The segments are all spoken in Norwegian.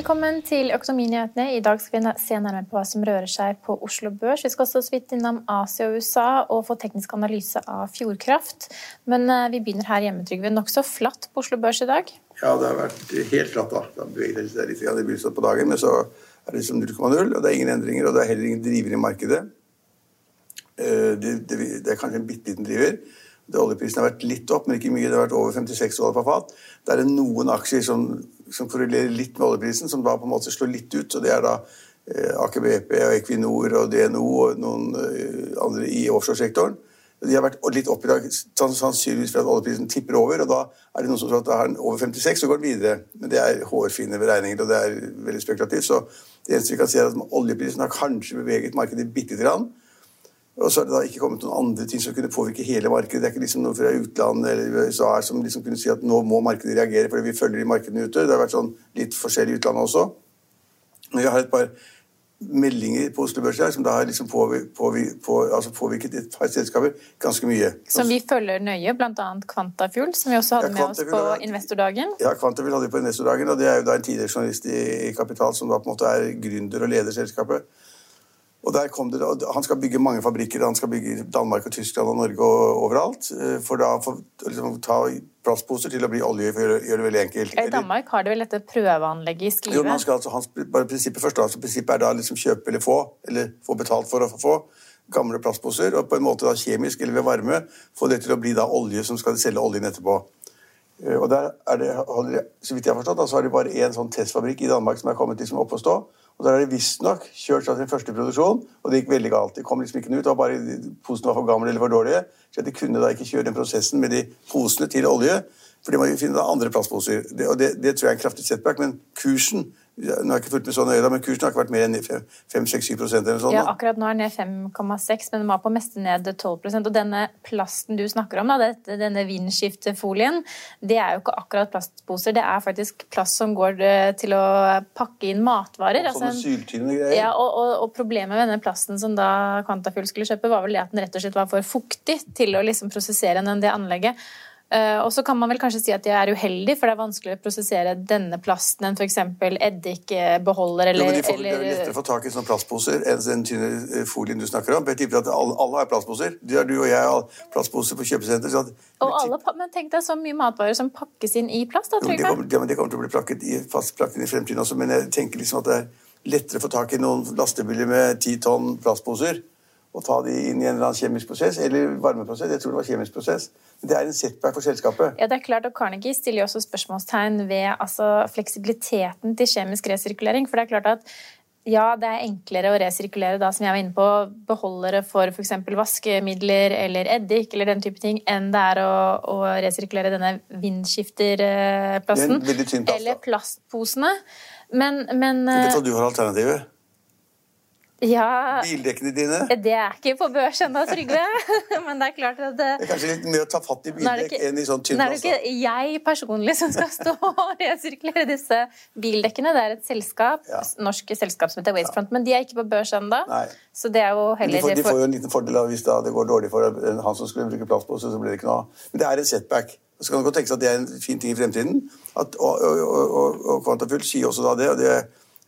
Velkommen til Økonominyhetene. I dag skal vi se nærmere på hva som rører seg på Oslo Børs. Vi skal også så vidt innom Asia og USA og få teknisk analyse av Fjordkraft. Men eh, vi begynner her hjemme, Trygve. Nokså flatt på Oslo Børs i dag? Ja, det har vært helt flatt. da. Det har beveget seg litt i begynnelsen på dagen, men så er det liksom 0,0, og det er ingen endringer, og det er heller ingen driver i markedet. Eh, Det, det, det er kanskje en bitte liten driver. Oljeprisen har vært litt opp, men ikke mye. Det har vært over 56 dollar per fat. Det er det noen aksjer som, som korrelerer litt med oljeprisen, som da på en måte slår litt ut. og Det er da eh, Aker BP og Equinor og DNO og noen eh, andre i offshoresektoren. De har vært litt opp i dag, sannsynligvis fordi oljeprisen tipper over. og Da er det noen som tror at da er den over 56 og går den videre. Men det er hårfine beregninger, og det er veldig spekulativt. Så det eneste vi kan si er at oljeprisen har kanskje beveget markedet bitte lite. Og så har det da ikke kommet noen andre ting som kunne påvirke hele markedet. Det er ikke liksom noe fra utlandet eller USA som liksom kunne si at nå må markedet reagere fordi vi følger de markedene ute. Det har vært sånn litt forskjellig i utlandet også. Men vi har et par meldinger på Oslo Børs her som da har liksom altså påvirket et par selskaper ganske mye. Som vi følger nøye, bl.a. Quantafuel, som vi også hadde Ja, med oss på har investordagen. Ja, Quantafuel hadde vi på investordagen, og det er jo da en tidligere journalist i Kapital som da på en måte er gründer og leder selskapet. Og der kom det, og Han skal bygge mange fabrikker. Han skal bygge i Danmark og Tyskland og Norge og overalt. eh, For da å liksom, ta plastposer til å bli olje, for å gjøre, det veldig enkelt. I Danmark har de vel dette prøveanlegget i Jo, men han skal altså, hans, bare prinsippet først altså prinsippet er da liksom kjøpe eller få, eller få betalt for å få gamle plastposer, og på en måte da kjemisk eller ved varme få det til å bli da olje som skal selge oljen etterpå. Eh, Og der er det, de- så vidt jeg har forstått, så har de bare én sånn testfabrikk i Danmark som er kommet liksom opp å stå. Og der har de visstnok kjørt seg sin første produksjon, og det gikk veldig galt. De kom liksom ikke ut, og bare posene var for gamle eller for dårlige, så de kunne da ikke kjøre den prosessen med de posene til olje, for de må jo finne da andre plastposer. Det, og det, det tror jeg er en kraftig setback, men kursen nå har jeg ikke fulgt med så nøye, men kursen har ikke vært mer enn 5-6-7 prosent eller sånt. Ja, akkurat nå er den ned 5,6, men den var på meste ned 12% Og denne plasten du snakker om, da, denne vindskiftefolien, det er jo ikke akkurat plastposer. Det er faktisk plast som går eh, til å pakke inn matvarer. Sånne altså, syltynne greier. Ja, og, og, og problemet med denne plasten som da Quantafuel skulle kjøpe, var vel det at den rett og slett var for fuktig til å liksom prosessere den, det anlegget. Eh, og så kan man vel kanskje si at jeg er uheldig, for det er vanskelig å prosessere denne plasten enn f.eks. eddikbeholder eller, men de får, det er lettere å få tak i sånne plastposer enn den tynne eh, folien du snakker om. Jeg tipper at alle, alle har plastposer. Du, du og jeg har plastposer på kjøpesenter. Sånn Og alle, men tenk deg så mye matvarer som pakkes inn i plast. da, Jo, det, kommer, det, men det kommer til å bli plakket i, fast plakket i fremtiden også, men jeg tenker liksom at det er lettere å få tak i noen lastebiler med ti tonn plastposer og ta de inn i en eller annen kjemisk prosess, eller varmeprosess. Jeg tror det var kjemisk prosess. Men det er en setback for selskapet. Ja, det er klart, og Carnegie stiller jo også spørsmålstegn ved altså, fleksibiliteten til kjemisk resirkulering. For det er klart at ja, det er enklere å resirkulere da, som jeg var inne på, beholdere for f.eks. vaskemidler eller eddik eller den type ting, enn det er å, å resirkulere denne vindskifterplasten. Er plast. Eller plastposene. Men, men Vet du hva du har alternativet? Ja Bildekkene dine. Det er ikke på børs ennå, Trygve. men det er klart at det, Det er kanskje litt mer å ta fatt i bildekk enn i sånn tynn er det er ikke jeg personlig som skal stå og resirkulere disse bildekkene. Det er et selskap, Ja. norsk selskap som heter Wastefront, men de er ikke på børs ennå. Så det er jo heller De får, de får jo en liten fordel av hvis det går dårlig for han som skulle bruke plastpose, så blir det ikke noe av. Men det er en setback. Så kan du godt tenke seg at det er en fin ting i fremtiden. At, og, og, og, og Quantafuel sier også da det, og det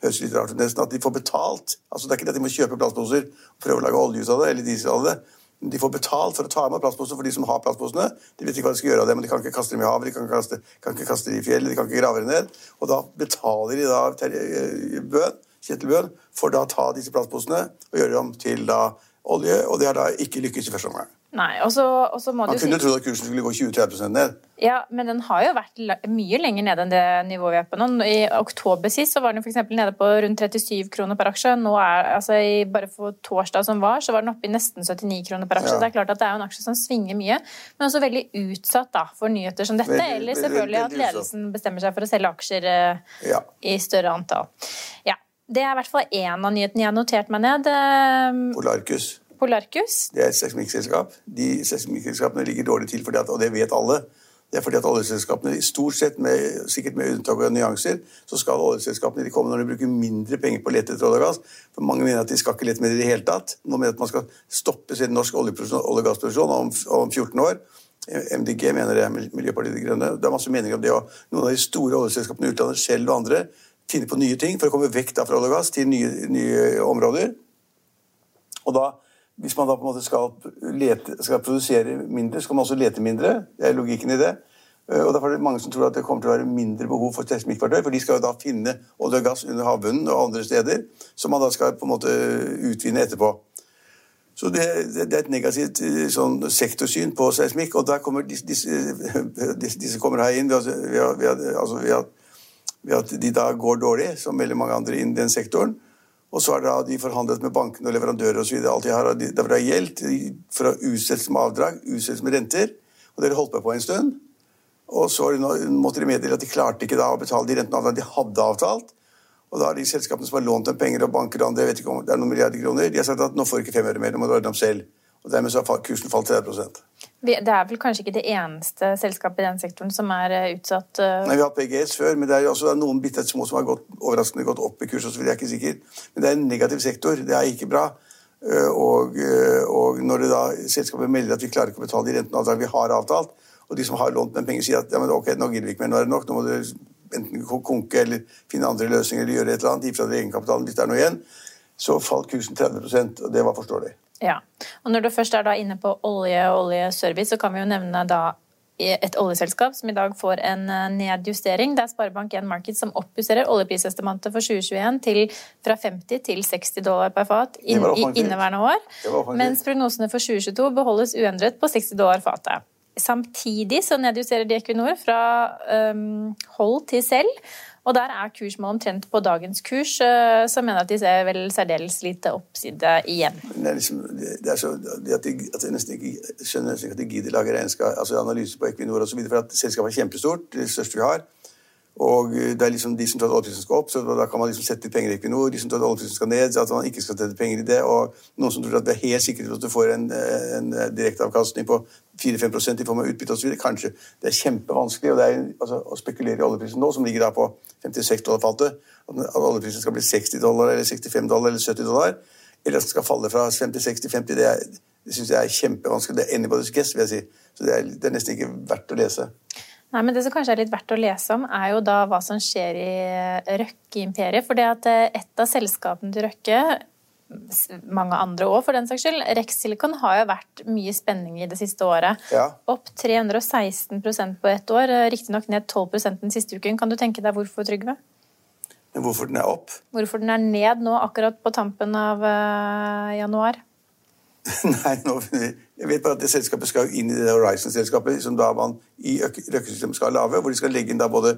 høres litt rart ut nesten, at de får betalt. Altså Det er ikke det at de må kjøpe plastposer og prøve å lage olje ut av det, eller diesel av det. De får betalt for å ta imot plastposer for de som har plastposene. De vet ikke hva de skal gjøre av det, men de kan ikke kaste dem i havet, de kan ikke kaste, kan ikke kaste dem i fjellet, de kan ikke grave dem ned. Og da betaler de da Terje Bøhn, Kjetil Bøhn for da å ta disse plastposene og gjøre dem til da olje, og det har da ikke lykkes i første omgang. Nei, og så, og så må Man du kunne si trodd at kursen skulle gå 20-30 ned. Ja, men den har jo vært mye lenger nede enn det nivået vi er på nå. I oktober sist så var den eksempel nede på rundt 37 kroner per aksje. Nå er, altså i, Bare for torsdag som var, så var den oppe i nesten 79 kroner per aksje. Ja. Det er klart at det er jo en aksje som svinger mye, men også veldig utsatt da, for nyheter som dette. Veldig, eller veldig, selvfølgelig at ledelsen utsatt. bestemmer seg for å selge aksjer eh, Ja. i større antall. Ja, Det er i hvert fall én av nyhetene jeg har notert meg ned. Eh, Polarcus. Polarcus. Det er et seismikkselskap. De seismikkselskapene ligger dårlig til, at, og det vet alle. Det er fordi at oljeselskapene, stort sett, med, sikkert med unntak av nyanser, så skal oljeselskapene de kommende årene bruke mindre penger på å lete etter olje og gass. For mange mener at de skal ikke lete med det i det hele tatt. Noen mener at man skal stoppe sin norsk olje- og gassproduksjon om, om 14 år. MDG mener det, Miljøpartiet De Grønne. Det er masse meninger om det. Og noen av de store oljeselskapene i utlandet, Shell og andre, finner på nye ting for å komme vekk fra olje og gass til nye, nye områder. Og da, hvis man da på en måte skal, lete, skal produsere mindre, skal man også lete mindre. Det er logikken i det. Eh, Og Derfor er det mange som tror at det kommer til å være mindre behov for seismikkfartøy, for de skal jo da finne olje og gass under havbunnen og andre steder, som man da skal på en måte utvinne etterpå. Så det, det, er et negativt eh, sånn, sektorsyn på seismikk, og der kommer disse, disse, disse, kommer her inn ved, ved, ved, altså ved, at, ved at de da går dårlig, som veldig mange andre innen den sektoren. Og så har da de forhandlet med bankene og leverandører videre, alt de har, av gjeld å utsettes med avdrag, utsettes med renter. Og det har de holdt på på en stund. Og så måtte de meddele at de klarte ikke da å betale de rentene og avdrag de hadde avtalt. Og da har de selskapene som har lånt dem penger og banker og andre, jeg vet ikke om det er noen milliarder kroner, de har sagt at nå får de ikke fem øre mer, nå må du ordne dem selv. Og dermed så har kursen falt 30 Vi- Det er vel kanskje ikke det eneste selskapet i den sektoren som er eh, utsatt eh, Nei, Vi har hatt PGS før, men det er jo også noen bitte små som har gått, overraskende gått opp i kurs. Og så vil jeg er ikke sikker. Men det er en negativ sektor. Det er ikke bra. Eh, Og, og når det da selskapet melder at vi klarer ikke å betale de rentene og vi har avtalt, og de som har lånt den penger, sier at ja, men ok, nå gidder vi ikke mer, nå er det nok, nå må dere enten konke eller finne andre løsninger eller gjøre et eller annet, gi fra dere egenkapitalen hvis det er noe igjen, så falt kursen 30% og det var forståelig. Ja. Og når du først er da inne på olje og oljeservice, så kan vi jo nevne da et oljeselskap som i dag får en eh, nedjustering. Det er Sparebank1 Markets som oppjusterer oljeprisestimatet for 2021 til fra 50 til 60 dollar per fat i inneværende år. Mens prognosene for 2022 beholdes uendret på 60 dollar fatet. Samtidig så nedjusterer de Equinor fra um, hold til selv. Og der er kursmål omtrent på dagens kurs, som så mener at de ser vel særdeles lite oppside igjen. Det er, liksom, det er så det at, de, at jeg nesten ikke skjønner at de gidder lage regnskap, altså analyse på Equinor osv. For at selskapet er kjempestort, det største vi har. Og eh, det er liksom de som tror at oljeprisen skal opp, så da kan man liksom sette penger i Equinor. De som tror at oljeprisen skal ned, så at man ikke skal sette penger i det. Og noen som tror at det er helt sikkert at du får en, en direkteavkastning på 4-5 i form av utbytte osv. Kanskje. Det er kjempevanskelig og det er, altså, å spekulere i oljeprisen nå, som ligger da på 56 dollar fatet. At at oljeprisen skal bli 60 dollar eller 65 dollar eller 70 dollar. Eller at den skal falle fra 56 til 50. Det, er, det syns jeg er kjempevanskelig. Det er anybody's guess, vil jeg si. Så det er, det er nesten ikke verdt å lese. Nei, men Det som kanskje er litt verdt å lese om, er jo da hva som skjer i Røkke-imperiet. For det at eh, et av selskapene til Røkke, mange andre òg for den saks skyld, Rex Silicon har jo vært mye spenning i det siste året. Ja. Opp 316% på ett år, eh, riktignok ned 12 den siste uken. Kan du tenke deg hvorfor, Trygve? Hvorfor den er opp? Hvorfor den er ned nå, akkurat på tampen av eh, januar? Nei, nå, jeg vet bare at det selskapet skal inn i det Horizon-selskapet som da man i Røkkesystemet skal lage, hvor de skal legge inn da både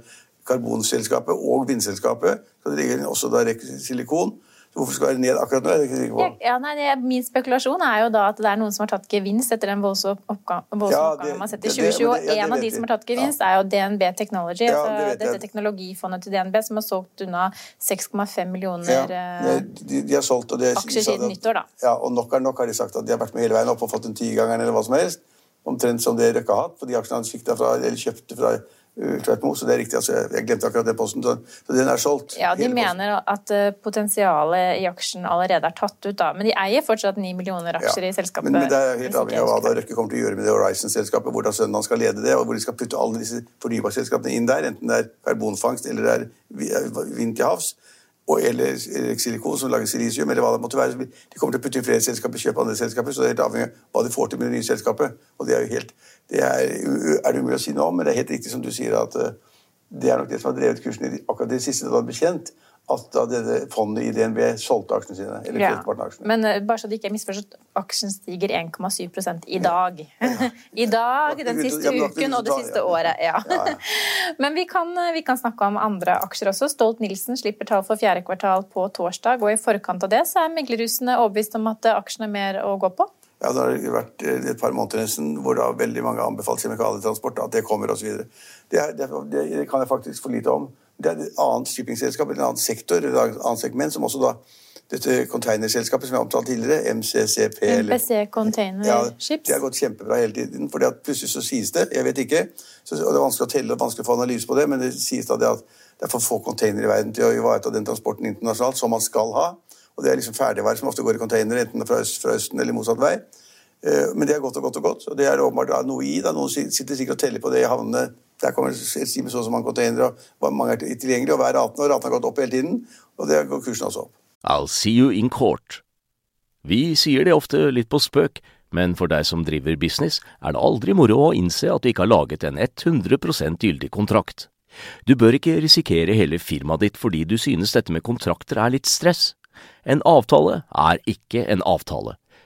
karbonselskapet og vindselskapet. Så det ligger inn også da Silikon. Hvorfor skal det ned akkurat nå? er jeg ikke sikker på. Ja, nei, det, min spekulasjon er jo da at det er noen som har tatt gevinst etter den voldsomme oppgang, Ja, oppgangen man har sett i det- det- 2020. Og en av de som har tatt gevinst, er jo DNB Technology. Ja, altså det dette teknologifondet til DNB som har solgt unna 6,5 millioner Ja, eh, de, de har solgt, og det, aksjer siden nyttår, da. Ja, og nok er nok, har de sagt at de har vært med hele veien opp og fått en tigangeren eller hva som helst. Omtrent som det Røkke har hatt, for de aksjene han eller kjøpte fra uh, imot, Så det er riktig. altså jeg, glemte akkurat den posten, så, den er solgt. Ja, De mener at eh, potensialet i aksjen allerede er tatt ut, da. Men de eier fortsatt 9 millioner aksjer i selskapet. Men, men det er helt avhengig av hva da. Røkke kommer til å gjøre med det Horizon-selskapet, hvordan sønnen hans skal lede det, og hvor de skal putte alle disse fornybarselskapene inn der, enten det er karbonfangst eller det er vi- vind til havs. Og eller, eller silikon som lager silisium, eller hva det måtte være. De kommer til å putte inn flere selskaper, kjøpe andre selskaper, så det er helt avhengig av hva de får til med det nye selskapet. Og det er jo helt, det er, er det umulig å si noe om, men det er helt riktig som du sier at uh, det er nok det som har drevet kursen i akkurat det siste da det ble kjent at da dette fondet i DNB solgte aksjene sine. eller Ja. aksjene. Men eh, bare så det ikke er misforstått, aksjen stiger 1,7 i dag. I dag, den siste Ja, uken og det siste året. Ja. Ja, ja. Men vi kan, vi kan snakke om andre aksjer også. Stolt-Nielsen slipper tall for fjerde kvartal på torsdag, og i forkant av det så er meglerhusene overbevist om at aksjene er mer å gå på. Ja, Det har vært eh, et par måneder nesten hvor da veldig mange har anbefalt kjemikalietransport, at det kommer osv. Det, det, det, det kan jeg faktisk for lite om. Det er et annet shippingselskap, en annen sektor, et annet segment, som også da dette containerselskapet som jeg har omtalt tidligere, MCCP eller- MPC Container Ja, Ships. det har gått kjempebra hele tiden. For plutselig så sies det, jeg vet ikke, så, og det er vanskelig å telle og vanskelig å få analyse på det, men det sies da det at det er for få containere i verden til å ivareta den transporten internasjonalt som man skal ha. Og det er liksom ferdigvare som ofte går i containere, enten fra, øst, fra Østen eller motsatt vei. Eh, Men det er godt og godt og godt. Og det er åpenbart noe i. da Noen sitter sikkert og teller på det i havnene. Der kommer et skip med så og så mange containere, og mange er tilgjengelige. Og hver 18 år raten har gått opp hele tiden. Og det går kursen også opp. I'll see you in court. Vi sier det ofte litt på spøk, men for deg som driver business, er det aldri moro å innse at du ikke har laget en 100% gyldig kontrakt. Du bør ikke risikere hele firmaet ditt fordi du synes dette med kontrakter er litt stress. En avtale er ikke en avtale.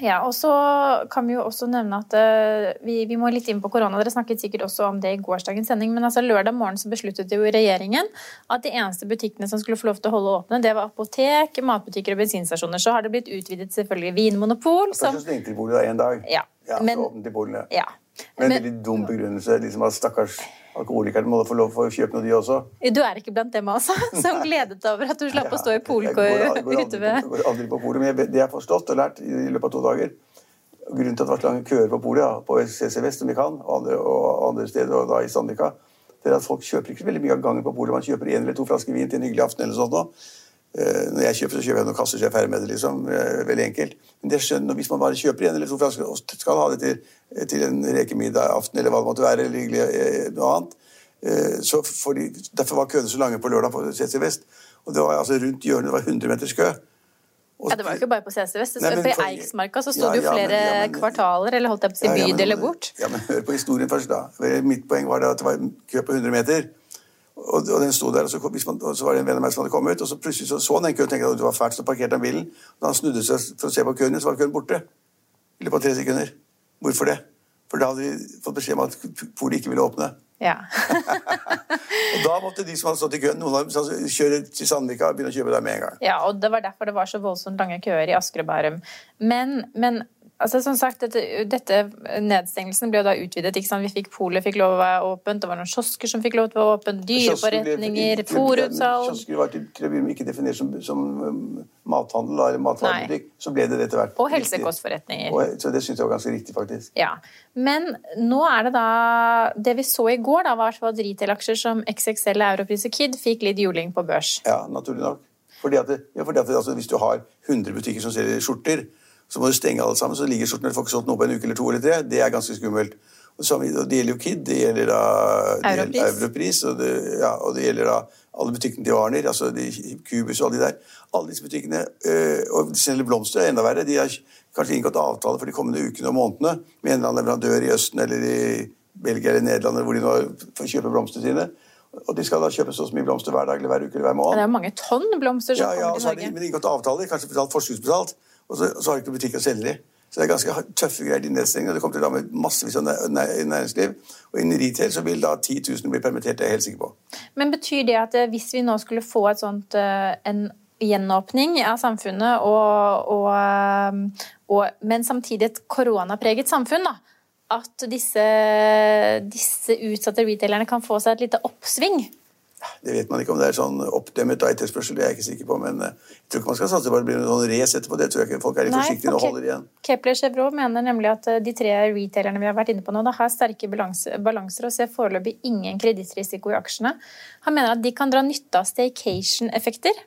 Ja, og så kan vi jo også nevne at eh, vi, vi må litt inn på korona. Dere snakket sikkert også om det i gårsdagens sending, men altså lørdag morgen så besluttet jo regjeringen at de eneste butikkene som skulle få lov til å holde åpne, det var apotek, matbutikker og bensinstasjoner. Så har det blitt utvidet selvfølgelig vinmonopol. Først så stengte de bolig da en dag. Ja, Ja, men- i. Ja. Med en Men- veldig dum begrunnelse. liksom at Stakkars alkoholikerne må få lov for å kjøpe noe, de også. Du er ikke blant dem altså, som gledet deg over at du slapp å stå i polkø ute ved jeg går aldri på polet, men det jeg har forstått og lært i løpet av to dager Grunnen til at det var så lange køer på polet, ja, på CC Vest som vi kan, og andre, og andre steder, og da i Sandvika, det er at folk kjøper ikke så veldig mye av gangen på polet. Man kjøper en eller to flasker vin til en hyggelig aften eller sånt nå. Eh, Når jeg kjøper, så kjøper jeg noen kasser så jeg er ferdig med det, liksom. Eh, Veldig enkelt. Men det skjønner, hvis man bare kjøper igjen eller to flasker og skal ha det til, til en rekemiddag aften eller hva det måtte være, eller hyggelig eh, noe annet, eh, så de, derfor var køene så lange på lørdag på CC Vest. Og det var altså rundt hjørnet, det var 100 meters kø. Og- Ja, Det var jo ikke bare på CC Vest. Nei, men På for- Eiksmarka så sto Ja, det jo flere ja, men- kvartaler, eller holdt jeg på å si bydeler bort. Ja, men hør på historien først, da. Mitt poeng var det at det var kø på 100 meter. Og, og den sto der, og så, man, og så var det en venn av meg som hadde kommet ut, og så plutselig så, så han den køen og tenkte at det var fælt, så parkerte han bilen. Da han snudde seg for å se på køen, så var køen borte. I løpet av tre sekunder. Hvorfor det? For da hadde de fått beskjed om at polet ikke ville åpne. Ja. Og da måtte de som hadde stått i køen, noen av dem kjøre til Sandvika og begynne å kjøpe der med en gang. Ja, og det var derfor det var så voldsomt lange køer i Asker og Bærum. Men, men altså, som sagt, dette, dette nedstengelsen ble jo da utvidet. ikke sant? Vi fikk Polet fikk lov å være åpent, det var noen kiosker som fikk lov til å være åpent, dyreforretninger, fòrutsalg Kiosker var til, til å begynne ikke definert som, som um, mathandel eller matvarebutikk. Så ble det det etter hvert. og helsekostforretninger. Og, så det syns jeg var ganske riktig, faktisk. Ja, Men nå er det da Det vi så i går, da, var at retail-aksjer som XXL, Europris og Kid fikk litt juling på børs. Ja, naturlig nok. Fordi at, ja, fordi at altså, Hvis du har 100 butikker som selger skjorter, så må du stenge alle sammen. Så ligger og får ikke solgt noe på en uke eller to eller tre. Det er ganske skummelt. Og så, det gjelder jo Kid, det gjelder da Europris. Europris og, det, ja, og det gjelder da alle butikkene til Warner, altså de, Cubus og alle de der. Alle disse butikkene, øh, og selv selger blomster, er enda verre. De har kanskje inngått avtale for de kommende ukene og månedene med en eller annen leverandør i Østen eller i Belgia eller Nederland, hvor de nå får kjøpe blomstene sine. Og de skal da kjøpe så mye blomster hver dag eller hver uke eller hver Det er jo mange tonn blomster som Ja, ja, kommer til Norge. Ja, men de inngått avtaler, kanskje betalt forskuddsbetalt, og så, så har de ikke butikk å selge i. Så det er ganske tøffe greier, de nedstengingene. Det kommer til å ramme massevis av næringsliv. Og innen retail så vil da 10 000 bli permittert, det er jeg helt sikker på. Men betyr det at hvis vi nå skulle få et sånt, en gjenåpning av samfunnet, og, og, og, men samtidig et koronapreget samfunn, da, at disse, disse utsatte retailerne kan få seg et lite oppsving? Det vet man ikke om det er sånn oppdemmet etterspørsel, det er jeg ikke sikker på. Men eh, jeg tror ikke man skal satse på at det blir noen sånn race etterpå. Det tror jeg ikke folk er litt Nei, forsiktige og holder igjen. Kepler Chevrolet mener nemlig at eh, de tre retailerne vi har vært inne på nå, da har sterke balanser og ser foreløpig ingen kredittrisiko i aksjene. Han mener at de kan dra nytte av staycation-effekter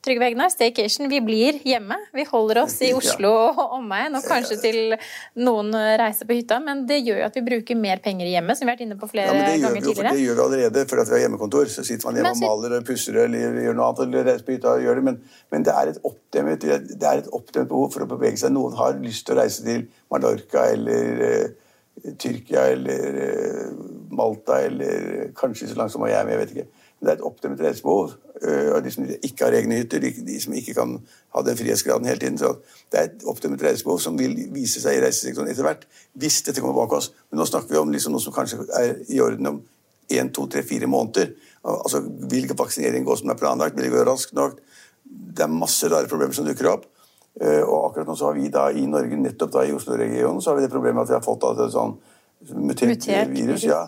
Trygve Egnar, staycation. Vi blir hjemme. Vi holder oss i Oslo og omegn, og kanskje til noen reiser på hytta. Men det gjør jo at vi bruker mer penger i hjemmet, som vi har vært inne på flere ja, ganger tidligere. det gjør vi allerede fordi vi har hjemmekontor. Så sitter man hjemme og maler og pusser eller gjør noe annet. eller reiser på hytta og gjør det. Men, men det, er oppdemt, det er et oppdemt behov for å bevege seg. Noen har lyst til å reise til Mallorca eller uh, Tyrkia eller uh, Malta eller kanskje så langt som jeg, men jeg vet ikke. Det er et oppdemt reisebehov øh, de som ikke har egne hytter, de, de, som ikke kan ha den frihetsgraden hele tiden. Så det er et oppdemt reisebehov som vil vise seg i reisesektoren etter hvert, hvis dette kommer bak oss. Men nå snakker vi om liksom noe som kanskje er i orden om én, to, tre, fire måneder. Altså, Vil vaksineringen gå som det er planlagt? Vil det gå raskt nok? Det er masse rare problemer som dukker opp. Og akkurat nå så har vi da i Norge, nettopp da i Oslo-regionen, så har vi det problemet at vi har fått et sånn mutert, virus. ja,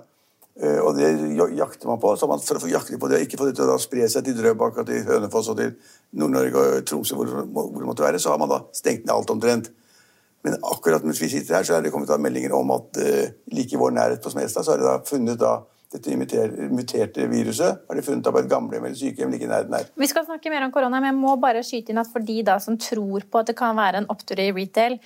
og det jakter man på. så man For å få jakte på det, ikke få det til å spre seg til Drøbak og til Hønefoss og til Nord-Norge og Tromsø, hvor, hvor, det måtte være, så har man da stengt ned alt omtrent. Men akkurat mens vi sitter her, så er det kommet meldinger om at uh, like i vår nærhet på Smestad, så har de da funnet da dette muterte viruset har de funnet på et gamlehjem eller sykehjem like i nærheten her. Vi skal snakke mer om korona, men jeg må bare skyte inn at for de da som tror på at det kan være en opptur i retail,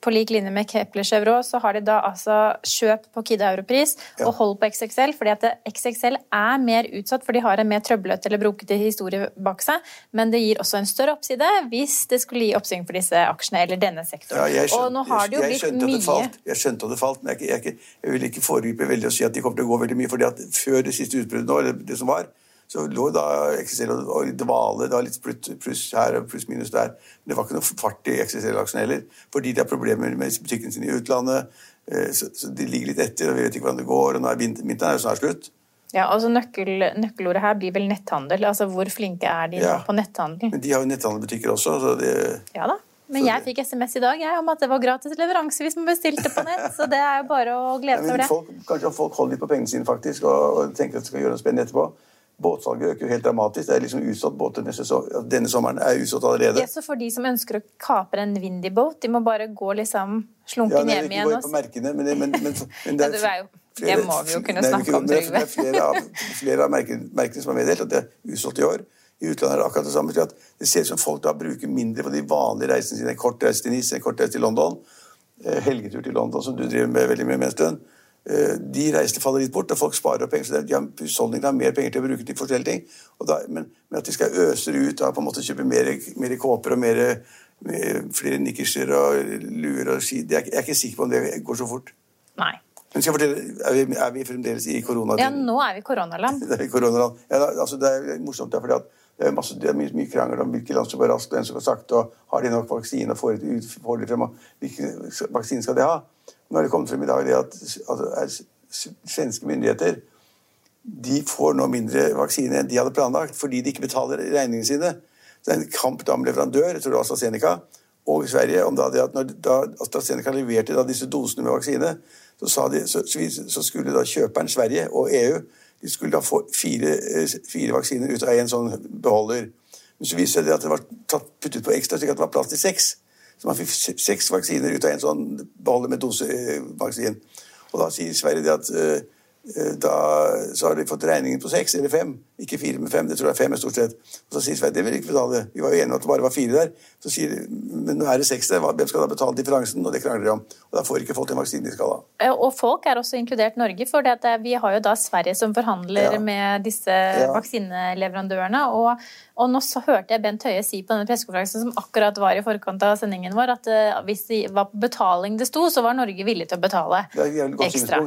på lik linje med Kepler Chevrolet, så har de da altså kjøp på Kid Europris ja. og hold på XXL, fordi at XXL er mer utsatt, for de har en mer trøblete eller brokete historie bak seg. Men det gir også en større oppside hvis det skulle gi oppsving for disse aksjene eller denne sektoren. Ja, skjønte, og nå har det jo blitt jeg mye falt, Jeg skjønte at det falt, men jeg, jeg, jeg, vil ikke foregripe veldig og si at de kommer til å gå veldig mye. fordi at før det siste utbruddet nå, eller det som var, så lå da XXL og dvale. Det var litt pluss her og pluss minus der. Men det var ikke noe fart i XXL-aksjen heller, fordi de har problemer med butikken sin i utlandet. Eh, så, så, de ligger litt etter, og vi vet ikke hvordan det går. og nå er Vinteren er jo snart slutt. Ja, altså nøkkel, Nøkkelordet her blir vel netthandel. altså Hvor flinke er de ja, på netthandel? Men De har jo netthandelbutikker også. så det... Ja da. Men jeg fikk SMS i dag jeg, om at det var gratis leveranse hvis man bestilte på nett. Så det er jo bare å glede seg over det. Folk, kanskje folk holder litt på pengene sine faktisk, og, og tenker at de skal gjøre noe spennende etterpå. Båtsalget øker jo helt dramatisk. Det er liksom utsatt båt Denne sommeren er utsatt allerede. Ja, så for de som ønsker å kapre en Windy-båt, de må bare gå liksom slunken ja, hjem igjen? Ja, på merkene, men, men, men, men det, er, jo, flere, det må vi jo kunne snakke om, Trygve. Det er flere av, flere av merkene, merkene som har meddelt at det er utsolgt i år. I utlandet er det akkurat det samme. at Det ser ut som folk da bruker mindre på de vanlige reisene sine. En kort reise til Nice, en kort reise til London. Eh, helgetur til London, som du driver med veldig mye med en stund. Eh, de reisene faller litt bort, og folk sparer opp penger. så de har, Husholdningene har mer penger til å bruke til forskjellige ting. Da, men, men, at de skal øse ut av på en måte kjøpe mer, mer kåper og mer, mer, flere nikkerser og luer og ski, det er, jeg er ikke sikker på om det går så fort. Nei. Men skal jeg fortelle, er vi, er vi fremdeles i koronatiden? Ja, nå er vi koronaland. det er koronaland. Ja, altså, det er morsomt, fordi at det er, masse, det er mye, mye, krangel om hvilke land som går raskt og hvem som går sakte. og Har de nok vaksine og får de frem, og hvilken vaksine skal de ha? Nå har det kommet frem i dag at altså, svenske myndigheter de får nå mindre vaksine enn de hadde planlagt, fordi de ikke betaler regningene sine. Det er en kamp da med leverandør, jeg tror det var AstraZeneca, og Sverige om da, at når da AstraZeneca leverte da disse dosene med vaksine, så, de, så, så, skulle da kjøperen Sverige og EU de skulle da få fire, fire vaksiner ut av en sånn beholder. Men så viste det at det var tatt, puttet på ekstra, slik at det var plass til seks. Så man fikk seks vaksiner ut av en sånn beholder med dosevaksine. Og da sier Sverige det at uh, da så har de fått regningen på seks eller fem. Ikke fire, men fem. Det tror jeg er fem, stort sett. Og så sier Sverige det vil ikke betale. Vi var jo enige om at det bare var fire der. Så sier de men nå er det seks der. Hvem skal da betale differansen? Og det krangler de om. Og da får ikke folk den vaksinen de skal ha. Og folk er også inkludert Norge, for vi har jo da Sverige som forhandler ja. med disse ja. vaksineleverandørene. Og og nå så hørte jeg Bent Høie si på denne pressekonferansen som akkurat var i forkant av sendingen vår, at uh, hvis det var betaling det sto, så var Norge villig til å betale ekstra.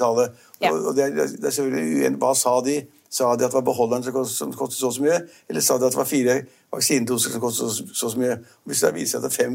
Det er et godt ekstra. for Hvis vi har de pengene som vi vil betale ja. og det er, det er selvfølgelig Hva sa de? Sa de at det var beholderen som kostet så og så mye? Eller sa de at det var fire vaksinedoser som koster så, så, så mye. Hvis det viser seg at det er fem,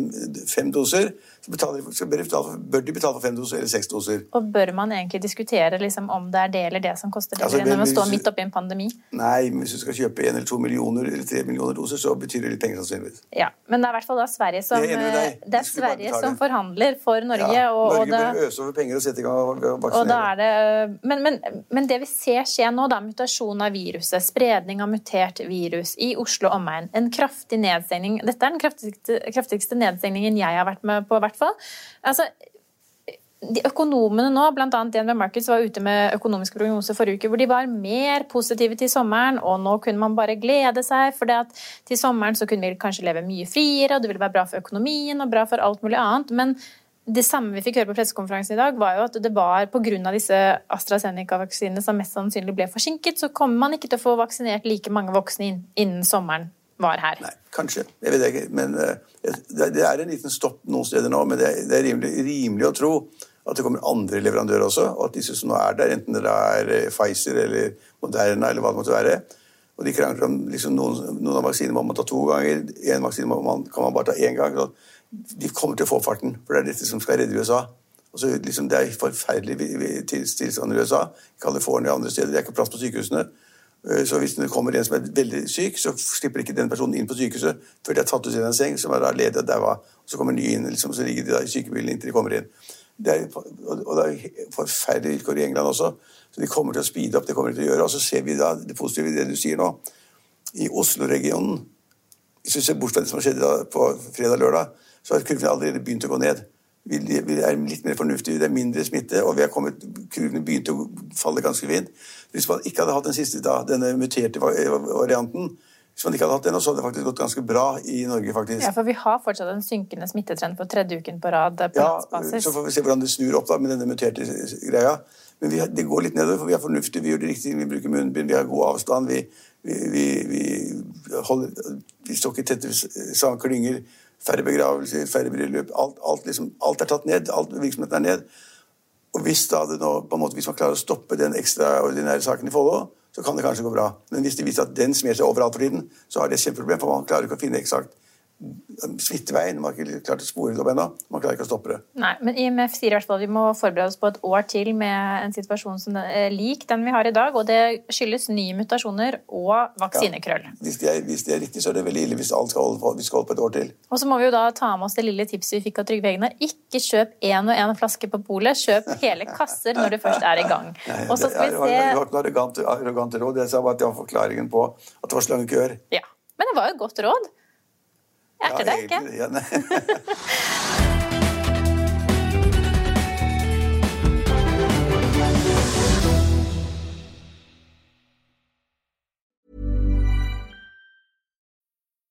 fem doser, så, betaler, betale, bør de betale for fem doser eller seks doser. Og bør man egentlig diskutere liksom, om det er det eller det som koster det, Altså, man hvis- står midt oppi en pandemi? Nei, men hvis du skal kjøpe en eller to millioner eller tre millioner doser, så betyr det litt penger sannsynligvis. Ja, Men det er i hvert fall da Sverige som, deg. det er Sverige som forhandler for Norge. Ja, og, og Norge det, bør øse over penger og sette i gang å å Og vaksinere. er det, men, men, men det vi ser skje nå, da, mutasjon av viruset, spredning av mutert virus i Oslo og omegn, en kraftig nedstengning Dette er den kraftigste, kraftigste nedstengningen jeg har vært med på, i hvert fall. Altså, de økonomene nå, bl.a. DNB Markets, var ute med økonomiske prognoser forrige uke hvor de var mer positive til sommeren, og nå kunne man bare glede seg, for det at til sommeren så kunne vi kanskje leve mye friere, og det ville være bra for økonomien og bra for alt mulig annet. men det samme vi fikk høre på pressekonferansen i dag, var jo at det var pga. disse AstraZeneca-vaksinene som mest sannsynlig ble forsinket, så kommer man ikke til å få vaksinert like mange voksne innen sommeren var her. Nei, kanskje. Jeg vet ikke. Men eh, det er en liten stopp noen steder nå, men det er, rimelig, rimelig å tro at det kommer andre leverandører også, og at disse som nå er der, enten det er eh, Pfizer eller Moderna eller hva det måtte være og de krangler om liksom, noen, noen av vaksinene må man ta to ganger, en vaksine man, kan man bare ta én gang. De kommer til å få farten, for det er dette som skal redde USA. Så liksom, Det er forferdelig tilstand i USA, California og andre steder. Det er ikke plass på sykehusene. Eh, Så hvis det kommer en som er veldig syk, så slipper ikke den personen inn på sykehuset før de har tatt ut en seng som er da ledig og daua. Så kommer ny inn, liksom, så ligger de da i sykebilen inntil de kommer inn. Det er, og det er forferdelige vilkår i England også. Så de kommer til å speede opp. det kommer de til å gjøre, Og så ser vi da det positive i det du sier nå. I Oslo-regionen, hvis du ser bort fra det som skjedde på fredag-lørdag, så har kurvene allerede begynt å gå ned. Vi, er litt mer fornuftige, det er mindre smitte, og vi har kommet, kurvene begynte å falle ganske fint. Hvis man ikke hadde hatt den siste, da, denne muterte va- varianten, hvis man ikke hadde hatt den, så hadde det faktisk gått ganske bra i Norge, faktisk. Ja, for vi har fortsatt en synkende smittetrend for tredje uken på rad på Ja, landsbasis. så får vi se hvordan det snur opp da med denne muterte greia. Men vi, det går litt nedover, for vi er fornuftige, vi gjør det riktige, vi bruker munnbind, vi har god avstand, vi, vi, vi, vi, holder, vi står ikke tette samme klynger, færre begravelser, færre bryllup. Alt, alt, liksom, alt er tatt ned, alt virksomheten er ned. Og hvis, da det nå, på en måte, hvis man klarer å stoppe den ekstraordinære saken i Follo, så kan det kanskje gå bra. Men hvis det viser at den smer seg overalt for tiden, så har det et kjempeproblem, for man klarer ikke å finne eksakt smitteveien. Man har ikke klart å spore det opp ennå. Man klarer ikke å stoppe det. Nei, men IMF sier i hvert fall at vi må forberede oss på et år til med en situasjon som er lik den vi har i dag, og det skyldes nye mutasjoner og vaksinekrøll. Hvis det, er, hvis det er riktig, så er det veldig ille hvis alt skal holde på, vi skal holde på et år til. Og så må vi jo da ta med oss det lille tipset vi fikk av Trygve Egnar. Ikke kjøp én og én flaske på polet, kjøp hele kasser når du først er i gang. Og så skal vi jeg, jeg har ikke noe arrogant, arrogant råd. Jeg sa bare at det var forklaringen på at det var slangekøer. Ja. Men det var jo et godt råd. Er ikke det ikke? ja,